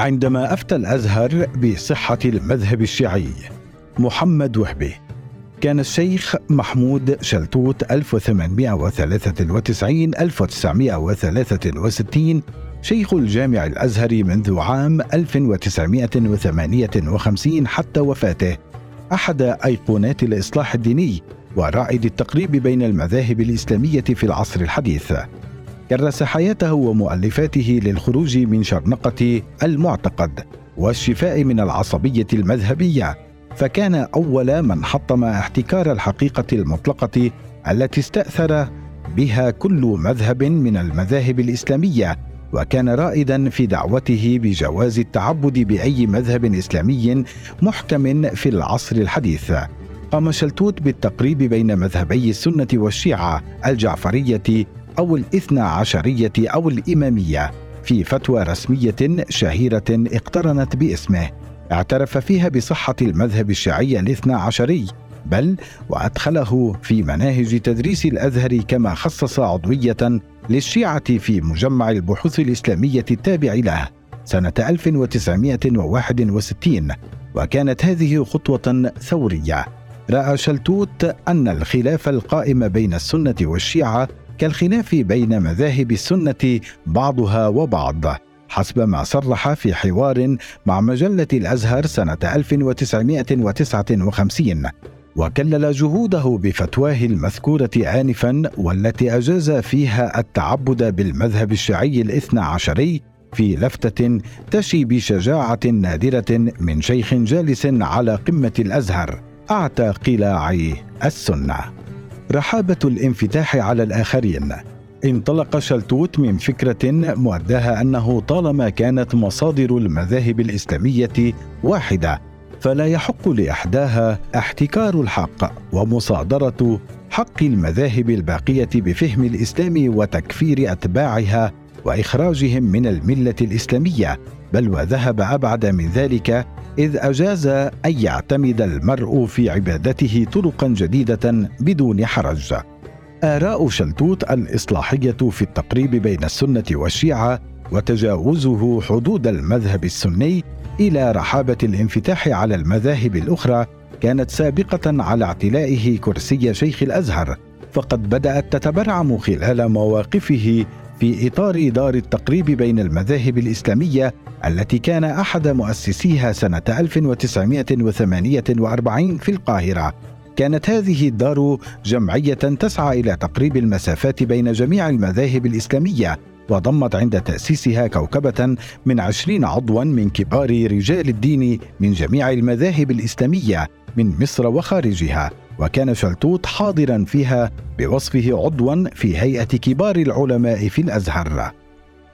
عندما أفتى الأزهر بصحة المذهب الشيعي محمد وهبي كان الشيخ محمود شلتوت 1893 1963 شيخ الجامع الأزهري منذ عام 1958 حتى وفاته أحد أيقونات الإصلاح الديني ورائد التقريب بين المذاهب الإسلامية في العصر الحديث. كرس حياته ومؤلفاته للخروج من شرنقة المعتقد والشفاء من العصبية المذهبية فكان أول من حطم احتكار الحقيقة المطلقة التي استأثر بها كل مذهب من المذاهب الإسلامية وكان رائدا في دعوته بجواز التعبد بأي مذهب إسلامي محكم في العصر الحديث. قام شلتوت بالتقريب بين مذهبي السنة والشيعة الجعفرية أو الاثنى عشرية أو الإمامية في فتوى رسمية شهيرة اقترنت باسمه. اعترف فيها بصحة المذهب الشيعي الاثنى عشري بل وأدخله في مناهج تدريس الأزهر كما خصص عضوية للشيعة في مجمع البحوث الإسلامية التابع له سنة 1961 وكانت هذه خطوة ثورية. رأى شلتوت أن الخلاف القائم بين السنة والشيعة كالخلاف بين مذاهب السنة بعضها وبعض حسب ما صرح في حوار مع مجلة الأزهر سنة 1959 وكلل جهوده بفتواه المذكورة آنفا والتي أجاز فيها التعبد بالمذهب الشيعي الاثنى عشري في لفتة تشي بشجاعة نادرة من شيخ جالس على قمة الأزهر أعتى قلاع السنة. رحابة الانفتاح على الآخرين. انطلق شلتوت من فكرة مؤداها أنه طالما كانت مصادر المذاهب الإسلامية واحدة فلا يحق لأحداها احتكار الحق ومصادرة حق المذاهب الباقية بفهم الإسلام وتكفير أتباعها وإخراجهم من الملة الإسلامية. بل وذهب أبعد من ذلك إذ أجاز أن يعتمد المرء في عبادته طرقا جديدة بدون حرج. آراء شلتوت الإصلاحية في التقريب بين السنة والشيعة وتجاوزه حدود المذهب السني إلى رحابة الانفتاح على المذاهب الأخرى كانت سابقة على اعتلائه كرسي شيخ الأزهر فقد بدأت تتبرعم خلال مواقفه في إطار دار التقريب بين المذاهب الإسلامية التي كان أحد مؤسسيها سنة 1948 في القاهرة. كانت هذه الدار جمعية تسعى إلى تقريب المسافات بين جميع المذاهب الإسلامية وضمت عند تأسيسها كوكبة من عشرين عضوا من كبار رجال الدين من جميع المذاهب الإسلامية. من مصر وخارجها وكان شلتوت حاضرا فيها بوصفه عضوا في هيئة كبار العلماء في الأزهر.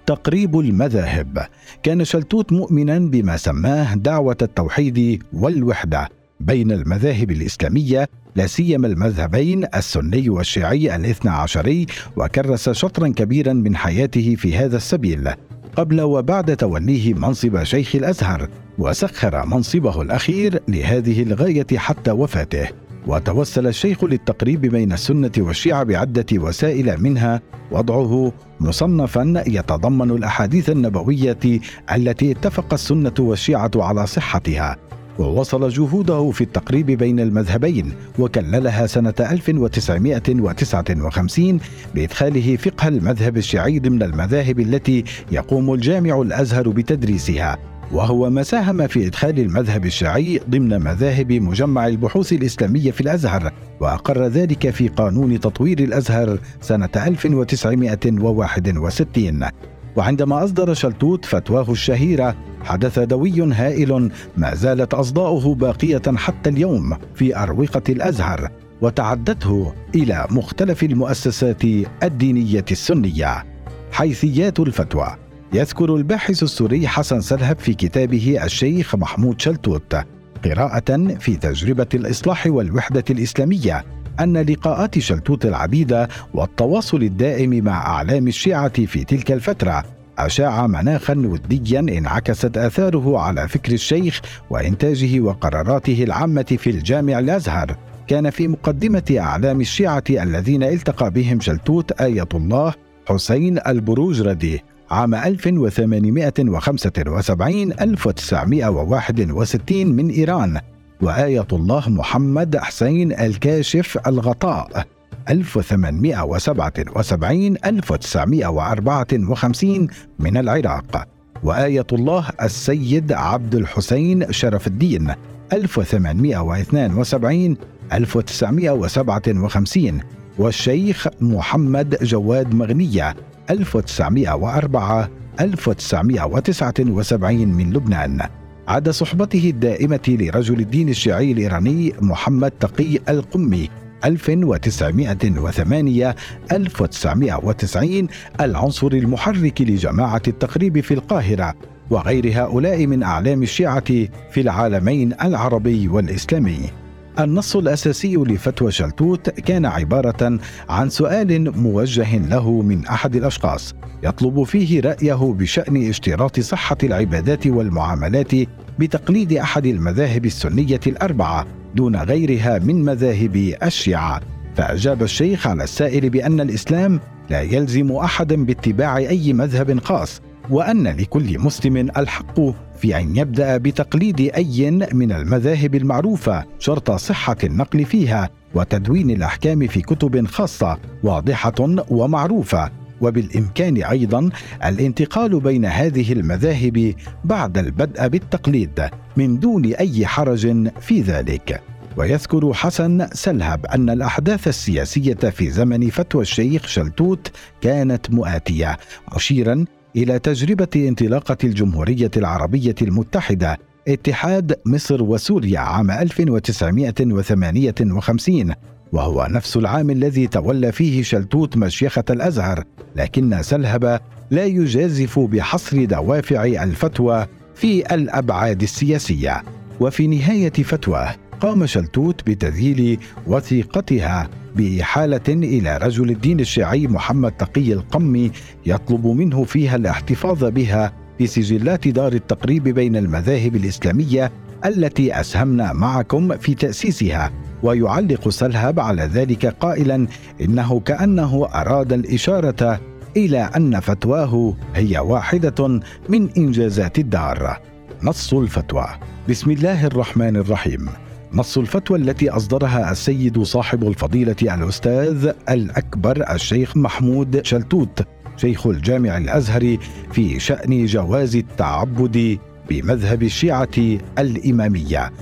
تقريب المذاهب. كان شلتوت مؤمنا بما سماه دعوة التوحيد والوحدة. بين المذاهب الإسلامية لا سيما المذهبين السني والشيعي الاثنى عشري وكرس شطرا كبيرا من حياته في هذا السبيل. قبل وبعد توليه منصب شيخ الأزهر وسخر منصبه الأخير لهذه الغاية حتى وفاته. وتوسل الشيخ للتقريب بين السنة والشيعة بعدة وسائل منها وضعه مصنفا يتضمن الأحاديث النبوية التي اتفق السنة والشيعة على صحتها. ووصل جهوده في التقريب بين المذهبين وكللها سنة 1959 بإدخاله فقه المذهب الشيعي ضمن المذاهب التي يقوم الجامع الأزهر بتدريسها وهو ما ساهم في إدخال المذهب الشيعي ضمن مذاهب مجمع البحوث الإسلامية في الأزهر وأقر ذلك في قانون تطوير الأزهر سنة 1961 وعندما أصدر شلتوت فتواه الشهيرة حدث دوي هائل ما زالت أصداؤه باقية حتى اليوم في أروقة الأزهر وتعدته إلى مختلف المؤسسات الدينية السنية. حيثيات الفتوى. يذكر الباحث السوري حسن سلهب في كتابه الشيخ محمود شلتوت قراءة في تجربة الإصلاح والوحدة الإسلامية. أن لقاءات شلتوت العبيدة والتواصل الدائم مع أعلام الشيعة في تلك الفترة أشاع مناخا وديا انعكست آثاره على فكر الشيخ وإنتاجه وقراراته العامة في الجامع الأزهر. كان في مقدمة أعلام الشيعة الذين التقى بهم شلتوت آية الله حسين البروجردي عام 1875 1961 من إيران. وآية الله محمد حسين الكاشف الغطاء 1877 1954 من العراق. وآية الله السيد عبد الحسين شرف الدين 1872 1957 والشيخ محمد جواد مغنية 1904 1979 من لبنان. عدا صحبته الدائمة لرجل الدين الشيعي الإيراني محمد تقي القمي 1908 1990 العنصر المحرك لجماعة التقريب في القاهرة وغير هؤلاء من أعلام الشيعة في العالمين العربي والإسلامي. النص الأساسي لفتوى شلتوت كان عبارة عن سؤال موجه له من أحد الأشخاص يطلب فيه رأيه بشأن اشتراط صحة العبادات والمعاملات بتقليد أحد المذاهب السنية الأربعة دون غيرها من مذاهب الشيعه فأجاب الشيخ على السائل بأن الإسلام لا يلزم أحدا باتباع أي مذهب خاص وأن لكل مسلم الحق في أن يبدأ بتقليد أي من المذاهب المعروفة شرط صحة النقل فيها وتدوين الأحكام في كتب خاصة واضحة ومعروفة وبالإمكان أيضا الانتقال بين هذه المذاهب بعد البدء بالتقليد من دون أي حرج في ذلك. ويذكر حسن سلهب أن الأحداث السياسية في زمن فتوى الشيخ شلتوت كانت مؤاتية مشيرا إلى تجربة انطلاقة الجمهورية العربية المتحدة اتحاد مصر وسوريا عام 1958 وهو نفس العام الذي تولى فيه شلتوت مشيخة الأزهر لكن سلهب لا يجازف بحصر دوافع الفتوى في الأبعاد السياسية. وفي نهاية فتواه قام شلتوت بتذييل وثيقتها بإحالة إلى رجل الدين الشيعي محمد تقي القمي يطلب منه فيها الاحتفاظ بها في سجلات دار التقريب بين المذاهب الإسلامية التي أسهمنا معكم في تأسيسها ويعلق سلهب على ذلك قائلا إنه كأنه أراد الإشارة إلى أن فتواه هي واحدة من إنجازات الدار. نص الفتوى. بسم الله الرحمن الرحيم. نص الفتوى التي أصدرها السيد صاحب الفضيلة الأستاذ الأكبر الشيخ محمود شلتوت شيخ الجامع الأزهري في شأن جواز التعبد بمذهب الشيعة الإمامية.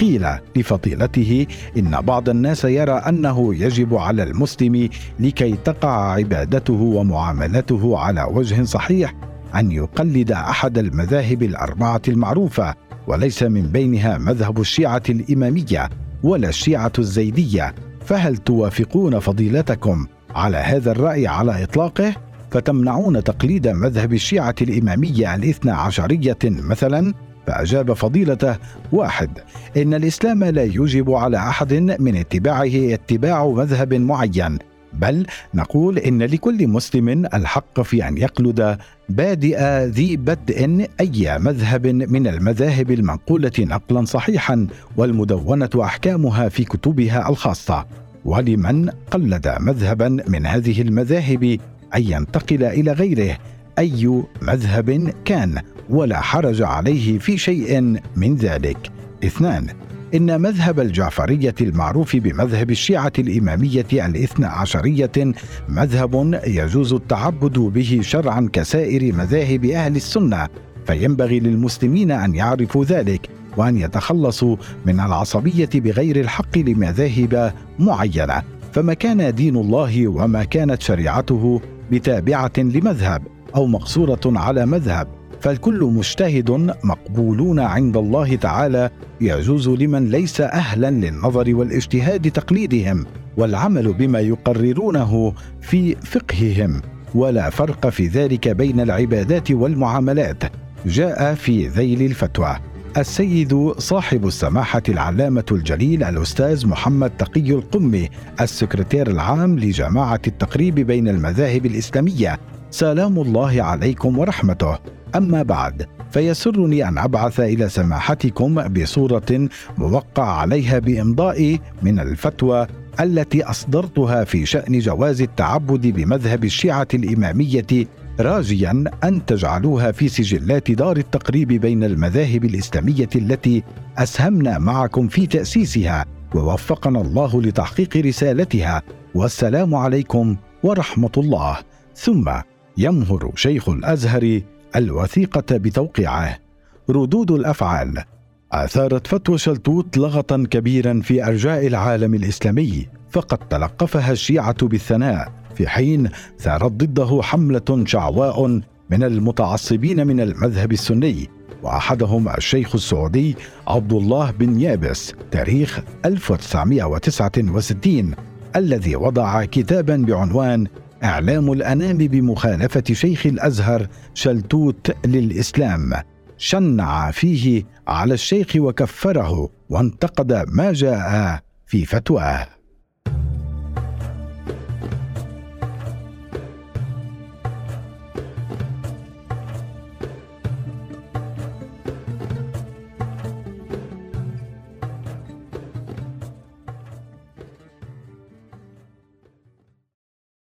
قيل لفضيلته إن بعض الناس يرى أنه يجب على المسلم لكي تقع عبادته ومعاملته على وجه صحيح أن يقلد أحد المذاهب الأربعة المعروفة. وليس من بينها مذهب الشيعة الإمامية ولا الشيعة الزيدية. فهل توافقون فضيلتكم على هذا الرأي على إطلاقه؟ فتمنعون تقليد مذهب الشيعة الإمامية الاثنى عشرية مثلا؟ فأجاب فضيلته واحد إن الإسلام لا يوجب على أحد من اتباعه اتباع مذهب معين بل نقول إن لكل مسلم الحق في أن يقلد بادئ ذي بدء أي مذهب من المذاهب المنقولة نقلا صحيحا والمدونة أحكامها في كتبها الخاصة. ولمن قلد مذهبا من هذه المذاهب أن ينتقل إلى غيره؟ أي مذهب كان؟ ولا حرج عليه في شيء من ذلك. اثنان إن مذهب الجعفرية المعروف بمذهب الشيعة الإمامية الاثنى عشرية مذهب يجوز التعبد به شرعا كسائر مذاهب أهل السنة فينبغي للمسلمين أن يعرفوا ذلك وأن يتخلصوا من العصبية بغير الحق لمذاهب معينة. فما كان دين الله وما كانت شريعته بتابعة لمذهب أو مقصورة على مذهب فالكل مجتهد مقبولون عند الله تعالى يجوز لمن ليس أهلا للنظر والاجتهاد تقليدهم والعمل بما يقررونه في فقههم. ولا فرق في ذلك بين العبادات والمعاملات. جاء في ذيل الفتوى. السيد صاحب السماحة العلامة الجليل الأستاذ محمد تقي القمي السكرتير العام لجماعة التقريب بين المذاهب الإسلامية. سلام الله عليكم ورحمته. أما بعد فيسرني أن أبعث إلى سماحتكم بصورة موقع عليها بإمضائي من الفتوى التي أصدرتها في شأن جواز التعبد بمذهب الشيعة الإمامية راجيا أن تجعلوها في سجلات دار التقريب بين المذاهب الإسلامية التي أسهمنا معكم في تأسيسها ووفقنا الله لتحقيق رسالتها. والسلام عليكم ورحمة الله. ثم يمهر شيخ الأزهر الوثيقة بتوقيعه. ردود الأفعال. آثارت فتوى شلتوت لغطا كبيرا في أرجاء العالم الإسلامي فقد تلقفها الشيعة بالثناء في حين ثارت ضده حملة شعواء من المتعصبين من المذهب السني وأحدهم الشيخ السعودي عبد الله بن يابس تاريخ 1969 الذي وضع كتابا بعنوان إعلام الأنام بمخالفة شيخ الأزهر شلتوت للإسلام. شنع فيه على الشيخ وكفره وانتقد ما جاء في فتواه.